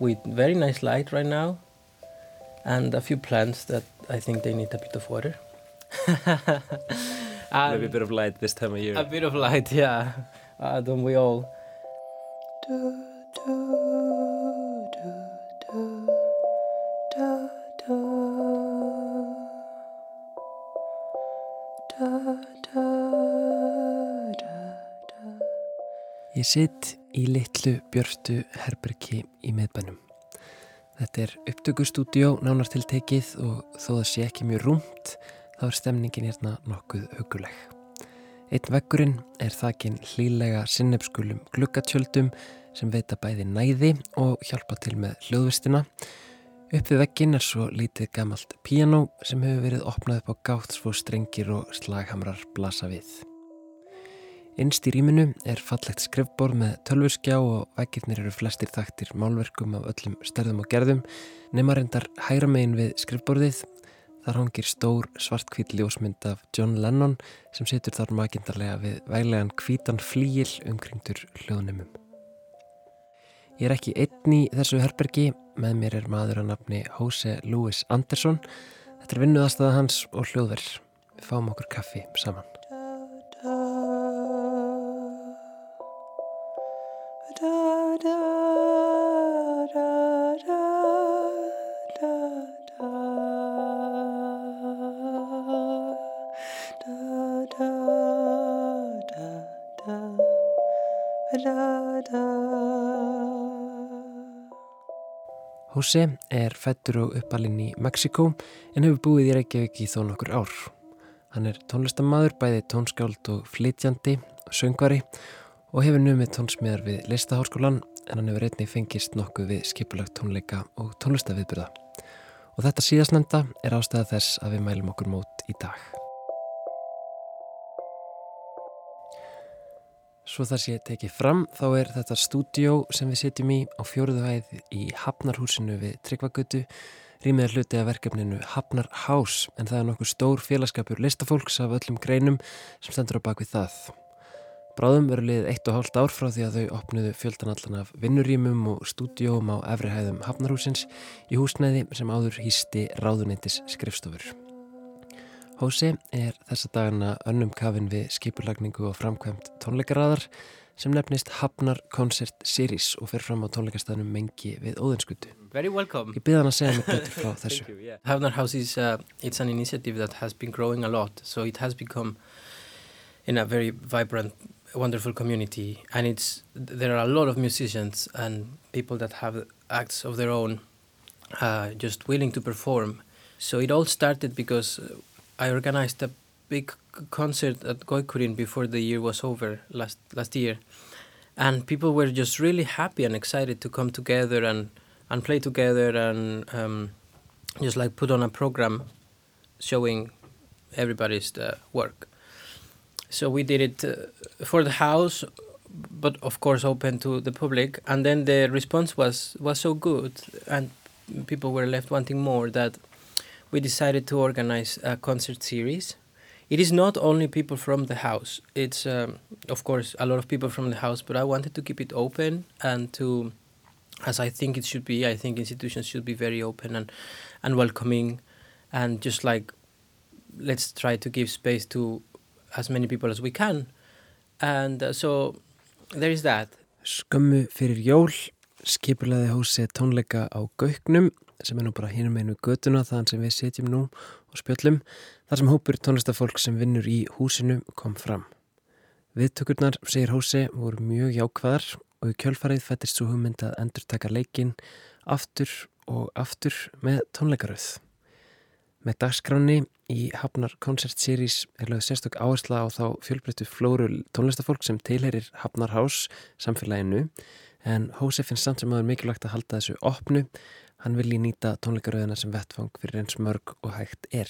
with very nice light right now and a few plants that I think they need a bit of water. <laughs> Maybe a bit of light this time of year. A bit of light, <laughs> yeah. Uh, don't we all? Ég sitt í litlu björstu herbergi í miðbænum. Þetta er upptökustúdjó nánar til tekið og þó það sé ekki mjög rúmt þá er stemningin hérna nokkuð huguleg. Einn vekkurinn er þakin hlýlega sinnefskulum glukkatjöldum sem veita bæði næði og hjálpa til með hljóðvistina. Upp við vekkinn er svo lítið gamalt piano sem hefur verið opnað upp á gátt svo strengir og slaghamrar blasa við. Innst í rýminu er fallegt skrifbór með tölvurskjá og vekkirnir eru flestir þaktir málverkum af öllum stærðum og gerðum. Nefna reyndar hægra megin við skrifbórðið. Þar hangir stór svartkvít ljósmynd af John Lennon sem setur þar makindarlega við væglegan kvítan flíil umkringtur hljóðnumum. Ég er ekki einn í þessu herbergi, með mér er maður að nafni Jose Luis Andersson. Þetta er vinnuðastaða hans og hljóðverð. Við fáum okkur kaffi saman. Hossi er fættur og uppalinn í Mexiko en hefur búið í Reykjavík í þó nokkur ár. Hann er tónlistamæður, bæði tónskáld og flytjandi söngvari og hefur numið tónsmiðar við Listaháskólan en hann hefur einnig fengist nokkuð við skipulagt tónleika og tónlistaviðbyrða. Og þetta síðastnenda er ástæða þess að við mælum okkur mót í dag. Svo þar sé tekið fram þá er þetta stúdjó sem við setjum í á fjóruðu hæð í Hafnarhúsinu við Tryggvagötu rýmið er hluti af verkefninu Hafnar House en það er nokkur stór félagskapur listafólks af öllum greinum sem stendur á bakvið það. Bráðum verður liðið eitt og hálft ár frá því að þau opnuðu fjöldanallan af vinnurýmum og stúdjóm á efrihæðum Hafnarhúsins í húsnæði sem áður hýsti ráðuneytis skrifstofur. Hósi er þessa dagana önnum kafin við skipurlagningu og framkvæmt tónleikaraðar sem nefnist Hafnar Concert Series og fer fram á tónleikastæðnum mengi við Óðinskutu. Very welcome. Ég byrða hann að segja mig betur frá <laughs> þessu. you, yeah. Hafnar House is uh, it's an initiative that has been growing a lot, so it has become in a very vibrant, wonderful community, and it's there are a lot of musicians and people that have acts of their own, uh, just willing to perform. So it all started because I organized a big concert at Goikurin before the year was over last last year, and people were just really happy and excited to come together and and play together and um, just like put on a program showing everybody's uh, work. So we did it uh, for the house, but of course open to the public. And then the response was was so good, and people were left wanting more that we decided to organize a concert series. It is not only people from the house. It's um, of course a lot of people from the house, but I wanted to keep it open and to, as I think it should be. I think institutions should be very open and and welcoming, and just like let's try to give space to as many people as we can. And uh, so there is that. Skömmu fyrir jól skipulaði hósi tónleika á Gauknum sem er nú bara hínum einu götuna þann sem við setjum nú og spjöllum þar sem hópur tónlistafólk sem vinnur í húsinu kom fram. Viðtökurnar, segir hósi, voru mjög jákvæðar og í kjölfarið fættist svo hugmynd að endur taka leikin aftur og aftur með tónleikaröð. Með dagskráni í Hafnar Concert Series er lögð sérstök áhersla á þá fjölbreyttu flóru tónlistafólk sem tilherir Hafnar House samfélaginu en Hósi finnst samt sem aður mikilvægt að halda þessu opnu Hann vilji nýta tónleikaröðina sem vettfang fyrir eins mörg og hægt er.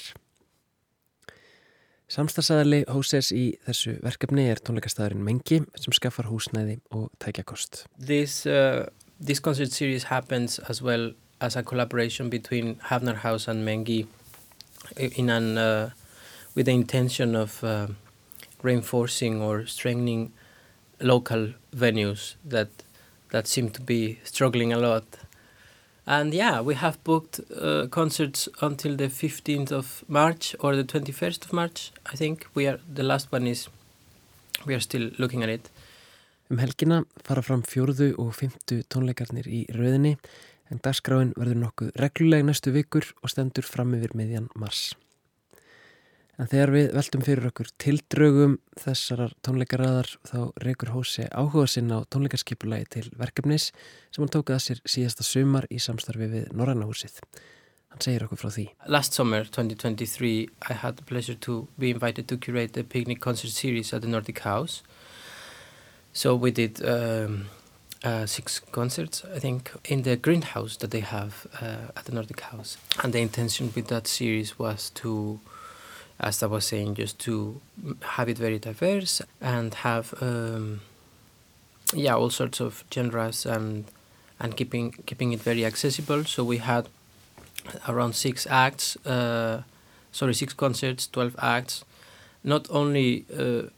Samstagsæðali Hóses í þessu verkefni er tónleikastæðurinn Mengi sem skaffar húsnæði og tækjakost. This, uh, this concert series happens as well as a collaboration between Havnar House and Mengi in an, uh, with the intention of uh, reinforcing or strengthening local venues that, that seem to be struggling a lot And yeah, we have booked uh, concerts until the 15th of March or the 21st of March, I think. We are, the last one is, we are still looking at it. Um helgina fara fram fjórðu og fymtu tónleikarnir í rauðinni en dagskráin verður nokkuð regluleg næstu vikur og stendur fram yfir miðjan mars. En þegar við veltum fyrir okkur tildrögum þessarar tónleikaraðar þá reykur Hósi áhuga sinn á tónleikaskipulagi til verkefnis sem hann tók að sér síðasta sumar í samstarfi við Norrannahúsið. Hann segir okkur frá því. Last summer 2023 I had the pleasure to be invited to curate the picnic concert series at the Nordic House. So we did um, uh, six concerts I think in the greenhouse that they have uh, at the Nordic House. And the intention with that series was to as I was saying, just to have it very diverse and have um, yeah all sorts of genres and and keeping keeping it very accessible. So we had around six acts, uh, sorry, six concerts, twelve acts. Not only uh,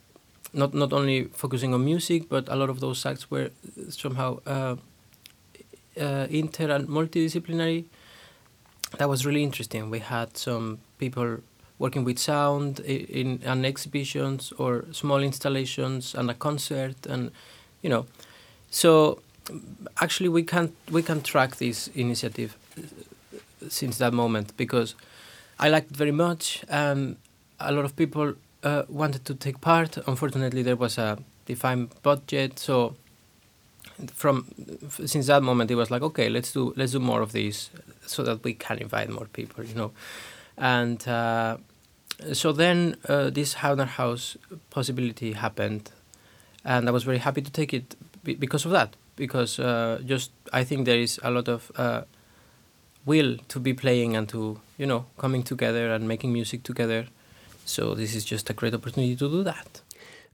not not only focusing on music, but a lot of those acts were somehow uh, uh inter and multidisciplinary. That was really interesting. We had some people working with sound in, in exhibitions or small installations and a concert, and you know, so actually we can we can track this initiative since that moment because I liked it very much and a lot of people uh, wanted to take part. Unfortunately, there was a defined budget, so from since that moment it was like okay, let's do let's do more of these so that we can invite more people, you know, and uh, so then uh, this Hauner House possibility happened, and I was very happy to take it because of that because uh, just I think there is a lot of uh, will to be playing and to you know coming together and making music together. So this is just a great opportunity to do that.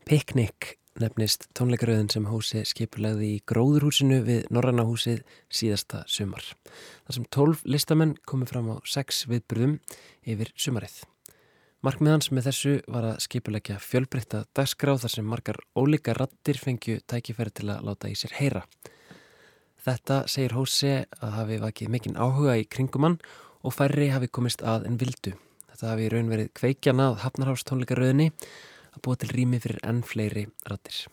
Picnic nefnist tónleikaröðin sem hósi skipulagði í gróðurhúsinu við Norrannahúsið síðasta sumar. Það sem tólf listamenn komið fram á sex viðburðum yfir sumarið. Markmiðans með þessu var að skipulegja fjölbreytta dagskráð þar sem margar ólíka rattir fengju tækifæri til að láta í sér heyra. Þetta segir Hósi að hafi vakið mikinn áhuga í kringumann og færri hafi komist að en vildu. Þetta hafi raun verið kveikjana að Hafnarháls tónleikaröðinni að búa til rými fyrir enn fleiri rattir.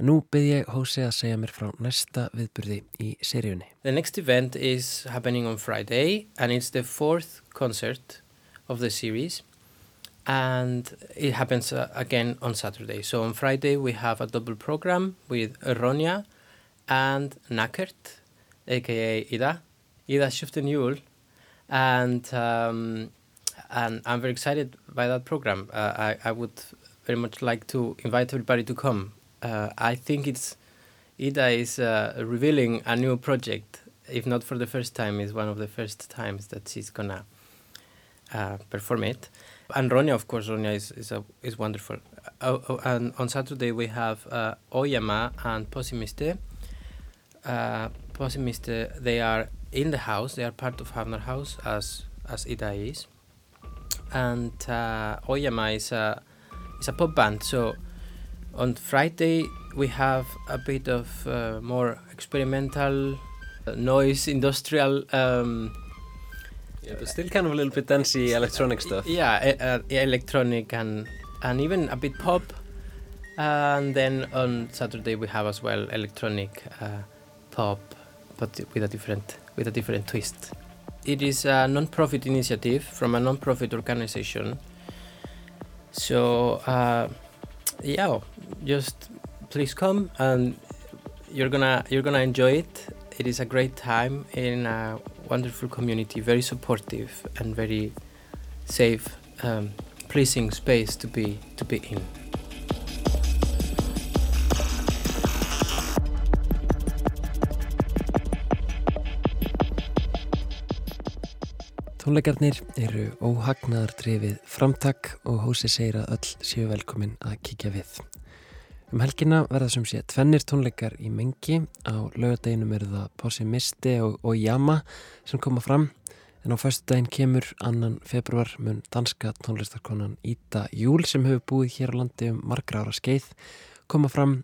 En nú byrð ég Hósi að segja mér frá næsta viðburði í seríunni. The next event is happening on Friday and it's the fourth concert of the series. and it happens uh, again on Saturday. So on Friday we have a double program with Ronya and Nakert, aka Ida, Ida Schuftenjul, and um, and I'm very excited by that program. Uh, I I would very much like to invite everybody to come. Uh, I think it's Ida is uh, revealing a new project. If not for the first time, is one of the first times that she's gonna uh, perform it and Ronya, of course, Ronya is is, a, is wonderful. Uh, oh, and on Saturday we have Oyama and Posimiste. Posimiste, they are in the house. They are part of Havnar House, as as Ida is. And uh, Oyama is a is a pop band. So on Friday we have a bit of uh, more experimental uh, noise, industrial. Um, Yeah, but still kind of a little bit dancey electronic stuff. Yeah, uh, electronic and and even a bit pop. And then on Saturday we have as well electronic uh, pop, but with a different with a different twist. It is a non-profit initiative from a non-profit organization. So uh, yeah, just please come and you're gonna you're gonna enjoy it. It is a great time in a wonderful community, very supportive and very safe, um, pleasing space to be, to be in. Tónleikarnir eru óhagnaðar drefið framtak og hósi segir að öll séu velkomin að kíkja við. Um helgina verða sem sé tvennir tónleikar í mengi. Á lögadeginum eru það Possi Misti og, og Jama sem koma fram. En á fyrstu daginn kemur annan februar mun danska tónlistarkonan Íta Júl sem hefur búið hér á landi um margra ára skeið koma fram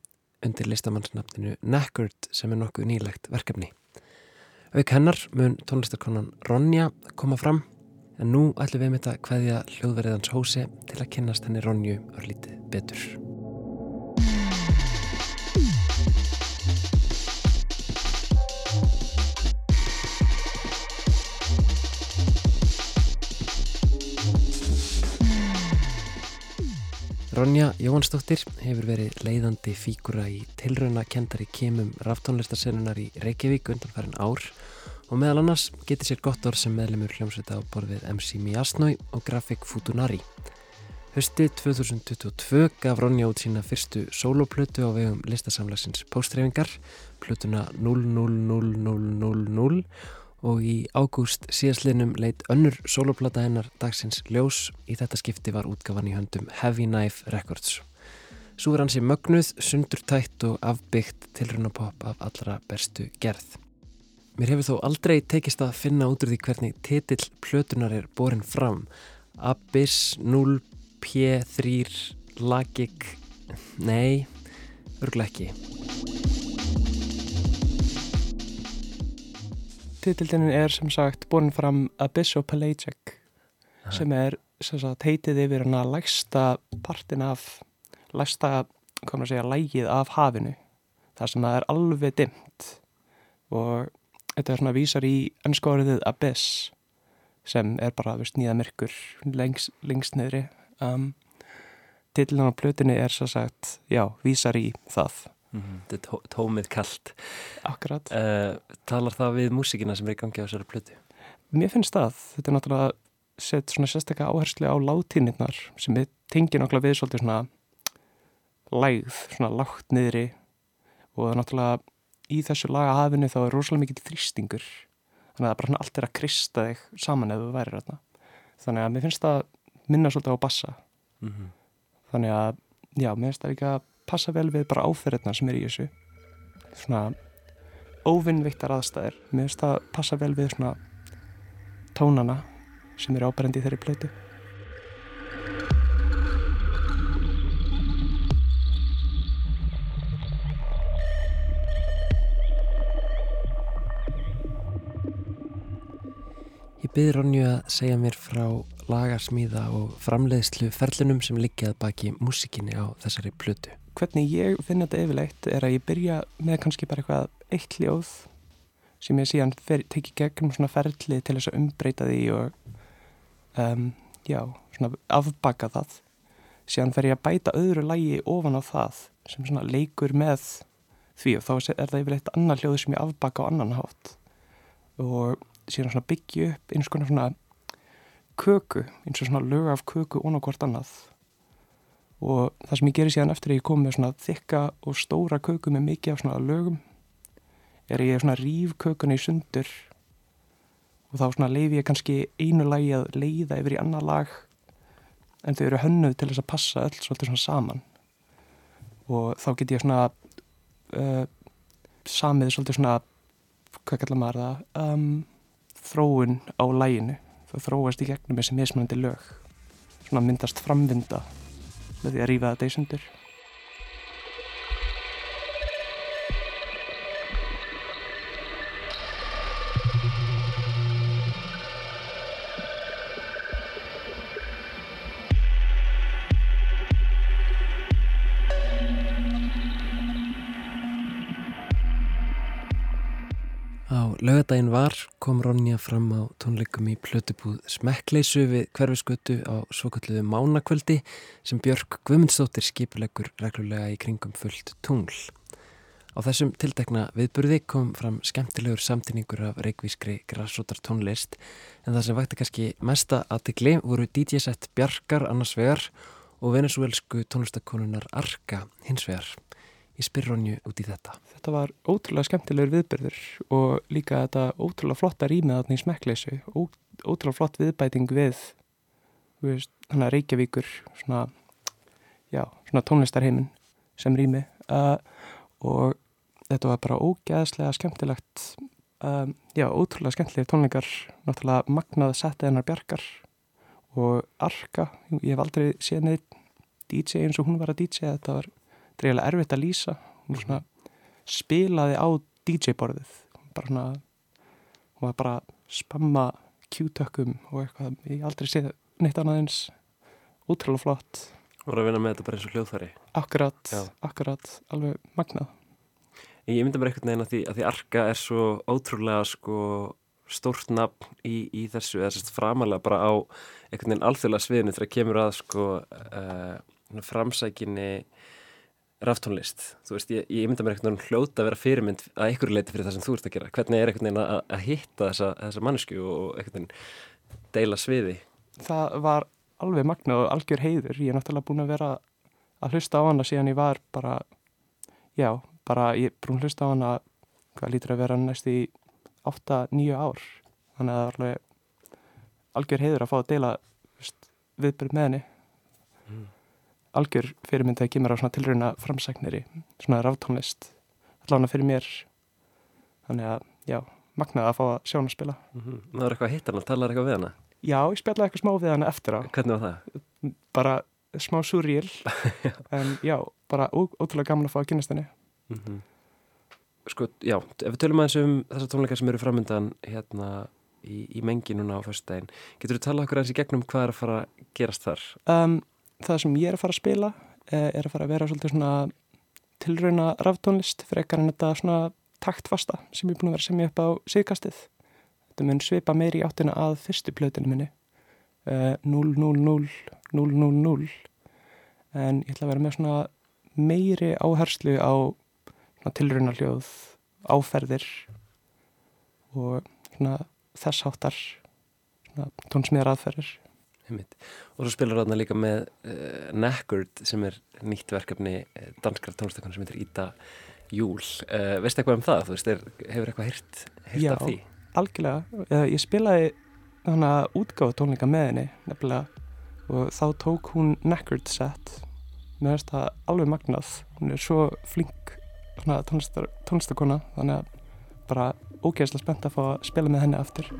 undir listamannsnafninu Neckard sem er nokkuð nýlegt verkefni. Auk hennar mun tónlistarkonan Ronja koma fram en nú ætlum við með þetta hvaðja hljóðverðans hósi til að kynast henni Ronju örlítið betur. Ronja Jóhansdóttir hefur verið leiðandi fíkura í tilrauna kendari kemum raftónlistarsenunar í Reykjavík undanfærin ár og meðal annars getur sér gott orð sem meðlemur hljómsveita á borfið MC Miasnói og Grafik Futunari. Hösti 2022 gaf Ronja út sína fyrstu soloplötu á vegum listasamlagsins Póstreifingar, plötuna 000000 og í ágúst síðastlinnum leitt önnur soloplata hennar dagsins ljós í þetta skipti var útgafan í höndum Heavy Knife Records. Svo er hansi mögnuð, sundurtætt og afbyggt tilrunapopp af allra bestu gerð. Mér hefur þó aldrei tekist að finna út úr því hvernig titill plötunar er borin fram. Abyss 0 P3 Lagik Nei, örglega ekki. Titildinin er sem sagt borin fram Abyss og Pelagic sem er sem sagt heitið yfir hana lægsta partin af lægsta, hvað maður segja, lægið af hafinu. Það sem það er alveg dimmt og þetta er svona vísar í ennskóriðið Abyss sem er bara, veist, nýða myrkur lengst, lengst niðri. Um, Titildin á plötinu er svo sagt, já, vísar í það. Mm -hmm. Þetta er tó tómið kallt. Akkurat. Uh, talar það við músikina sem er í gangi á þessari plötu? Mér finnst það. Þetta er náttúrulega sett svona sérstaklega áherslu á látíninnar sem við tengið náttúrulega við svolítið svona lægð, svona lágt niðri og náttúrulega í þessu lagahafinu þá er rosalega mikið þrýstingur. Þannig að bara svona allt er að kristja þig saman ef þú værir þarna. Þannig að mér finnst það minna svolítið á bassa. Mm -hmm. Þannig að, já, mér finnst það að passa vel við bara áferðina sem er í þessu. Svona óvinnvittar aðstæðir mér finnst það passa vel við svona tónana sem eru áberendi í þeirri plötu. Ég byrði Ronju að segja mér frá lagarsmíða og framleiðslu ferlunum sem liggjað baki músikinni á þessari plötu. Hvernig ég finna þetta yfirleitt er að ég byrja með kannski bara eitthvað eitt hljóð sem ég síðan teki gegnum svona ferli til þess að umbreyta því og um, já, svona afbaka það. Síðan fer ég að bæta öðru lægi ofan á það sem svona leikur með því og þá er það yfirleitt annar hljóð sem ég afbaka á annan hátt og síðan svona byggja upp eins konar svona köku, eins og svona lög af köku og hvort annað og það sem ég gerir síðan eftir að ég kom með svona þykka og stóra köku með mikið af svona lögum. Er ég svona ríf kökuna í sundur og þá svona leiði ég kannski einu lagi að leiða yfir í annar lag en þau eru hönnuð til þess að passa öll svolítið svona saman. Og þá get ég svona uh, samið svolítið svona hvað kallar maður það? Um, þróun á læginu það þróast í gegnum þessi mismunandi lög. Svona myndast framvinda með því að rýfa þetta í sundur Laugadaginn var kom Ronja fram á tónleikum í plötubúð Smekkleysu við hverfiskötu á svokalluðu mánakvöldi sem Björk Guðmundsdóttir skipulegur reglulega í kringum fullt tungl. Á þessum tiltekna viðburði kom fram skemmtilegur samtinningur af reikvískri græsótar tónlist en það sem vakti kannski mesta aðtikli voru DJ-sett Bjarkar annars vegar og venezuelsku tónlistakonunar Arka hins vegar. Ég spyr Ronju út í þetta. Þetta var ótrúlega skemmtilegur viðbyrður og líka þetta ótrúlega flotta rýmið átni í smekkleysu. Ó, ótrúlega flott viðbæting við, við hana, Reykjavíkur, svona, já, svona tónlistarheimin sem rými uh, og þetta var bara ógeðslega skemmtilegt, um, já, ótrúlega skemmtilegir tónleikar, náttúrulega magnað settið hennar bjargar og Arka, ég hef aldrei séð neitt DJ eins og hún var að DJ, þetta var þetta eiginlega erfitt að lýsa. Hún svona spilaði á DJ-borðið. Bara svona hún var bara spamma Q-tökkum og eitthvað, ég aldrei séð neitt annað eins. Útrúlega flott. Þú voru að vinna með þetta bara eins og hljóðfæri. Akkurat, Já. akkurat, alveg magnað. Ég mynda mér einhvern veginn að því að því Arka er svo ótrúlega sko stórt nafn í, í þessu eða sérst framalega bara á einhvern veginn alþjóðlega sviðinu þegar kemur að sko uh, framsækinni raftónlist, þú veist, ég, ég mynda mér einhvern veginn hljóta að vera fyrirmynd að einhverju leiti fyrir það sem þú ert að gera, hvernig er einhvern veginn að, að hitta þessa, þessa mannesku og einhvern veginn deila sviði? Það var alveg magnað og algjör heiður, ég er náttúrulega búin að vera að hlusta á hana síðan ég var bara já, bara ég er búin að hlusta á hana hvað lítur að vera næst í 8-9 ár. Þannig að það er alveg algjör heiður að fá að deila viðbyrð með henni. Mm. Algjör fyrirmyndi að kemur á svona tilrauna framsæknir í svona ráftónlist allavega fyrir mér þannig að já, magnaði að fá að sjá hann að spila mm -hmm. Það er eitthvað hitt hann, talar eitthvað við hana? Já, ég spilaði eitthvað smá við hann eftir á Hvernig var það? Bara smá surreal <laughs> en já, bara ótrúlega gaman að fá að kynast henni mm -hmm. Sko, já, ef við tölum aðeins um þessar tónleikar sem eru framöndan hérna í, í mengi núna á fyrstdægin getur þú talað okkur aðeins í gegnum hvað er að fara að gerast þar? Um, það sem ég er að fara að spila eh, er að fara að vera svolítið svona tilrauna ráftónlist fyrir ekkar en þetta svona taktfasta sem ég er búin að vera að semja upp á síðkastið. Þetta mun svipa meiri áttina að fyrstu plötinu minni. Uh, 0, 0, 0, 0, 0, 0. En ég ætla að vera með svona meiri áherslu á tilrunarljóð, áferðir og svona þess áttar tónsmíðar aðferðir. Og svo spilar þarna líka með uh, Neckard sem er nýtt verkefni uh, danskra tónlistakon sem heitir Íta júl. Uh, veistu eitthvað um það? Þú veist, er, hefur eitthvað hirt, af því? Já, algjörlega. Ég spilaði þannig að útgáða tónleika með henni nefnilega og þá tók hún Neckard set mér finnst það alveg magnað hún er svo flink tónlistakona þannig að bara ógeðslega spennt að fá að spila með henni aftur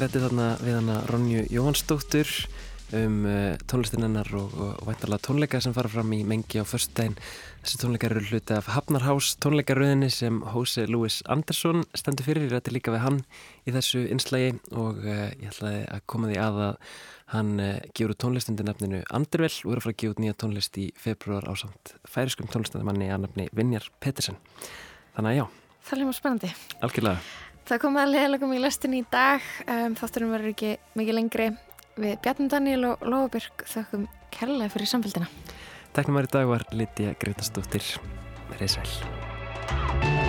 Ég rætti þarna við hana Ronju Jóhansdóttur um uh, tónlistinennar og, og, væntalega tónleika sem fara fram í mengi á förstdægin. Þessi tónleikar eru hluti af Hafnarhás tónleikaröðinni sem Hose Lewis Andersson stendur fyrir. Ég rætti líka við hann í þessu inslægi og uh, ég ætlaði að koma því að að hann uh, gefur tónlistundir nefninu Andervel og eru að fara að gefa út nýja tónlist í februar á samt færiskum tónlistandamanni að nefni Vinjar Pettersen. Þannig að já. Það er mjög spennandi. Algjörlega. Það komið að leðilegum í lestin í dag. Um, Þátturum verður ekki mikið lengri við Bjarni Daniel og Lofabjörg þakkum kærlega fyrir samfélgina. Teknum var í dag var Lítiða Greitastóttir. Sæl.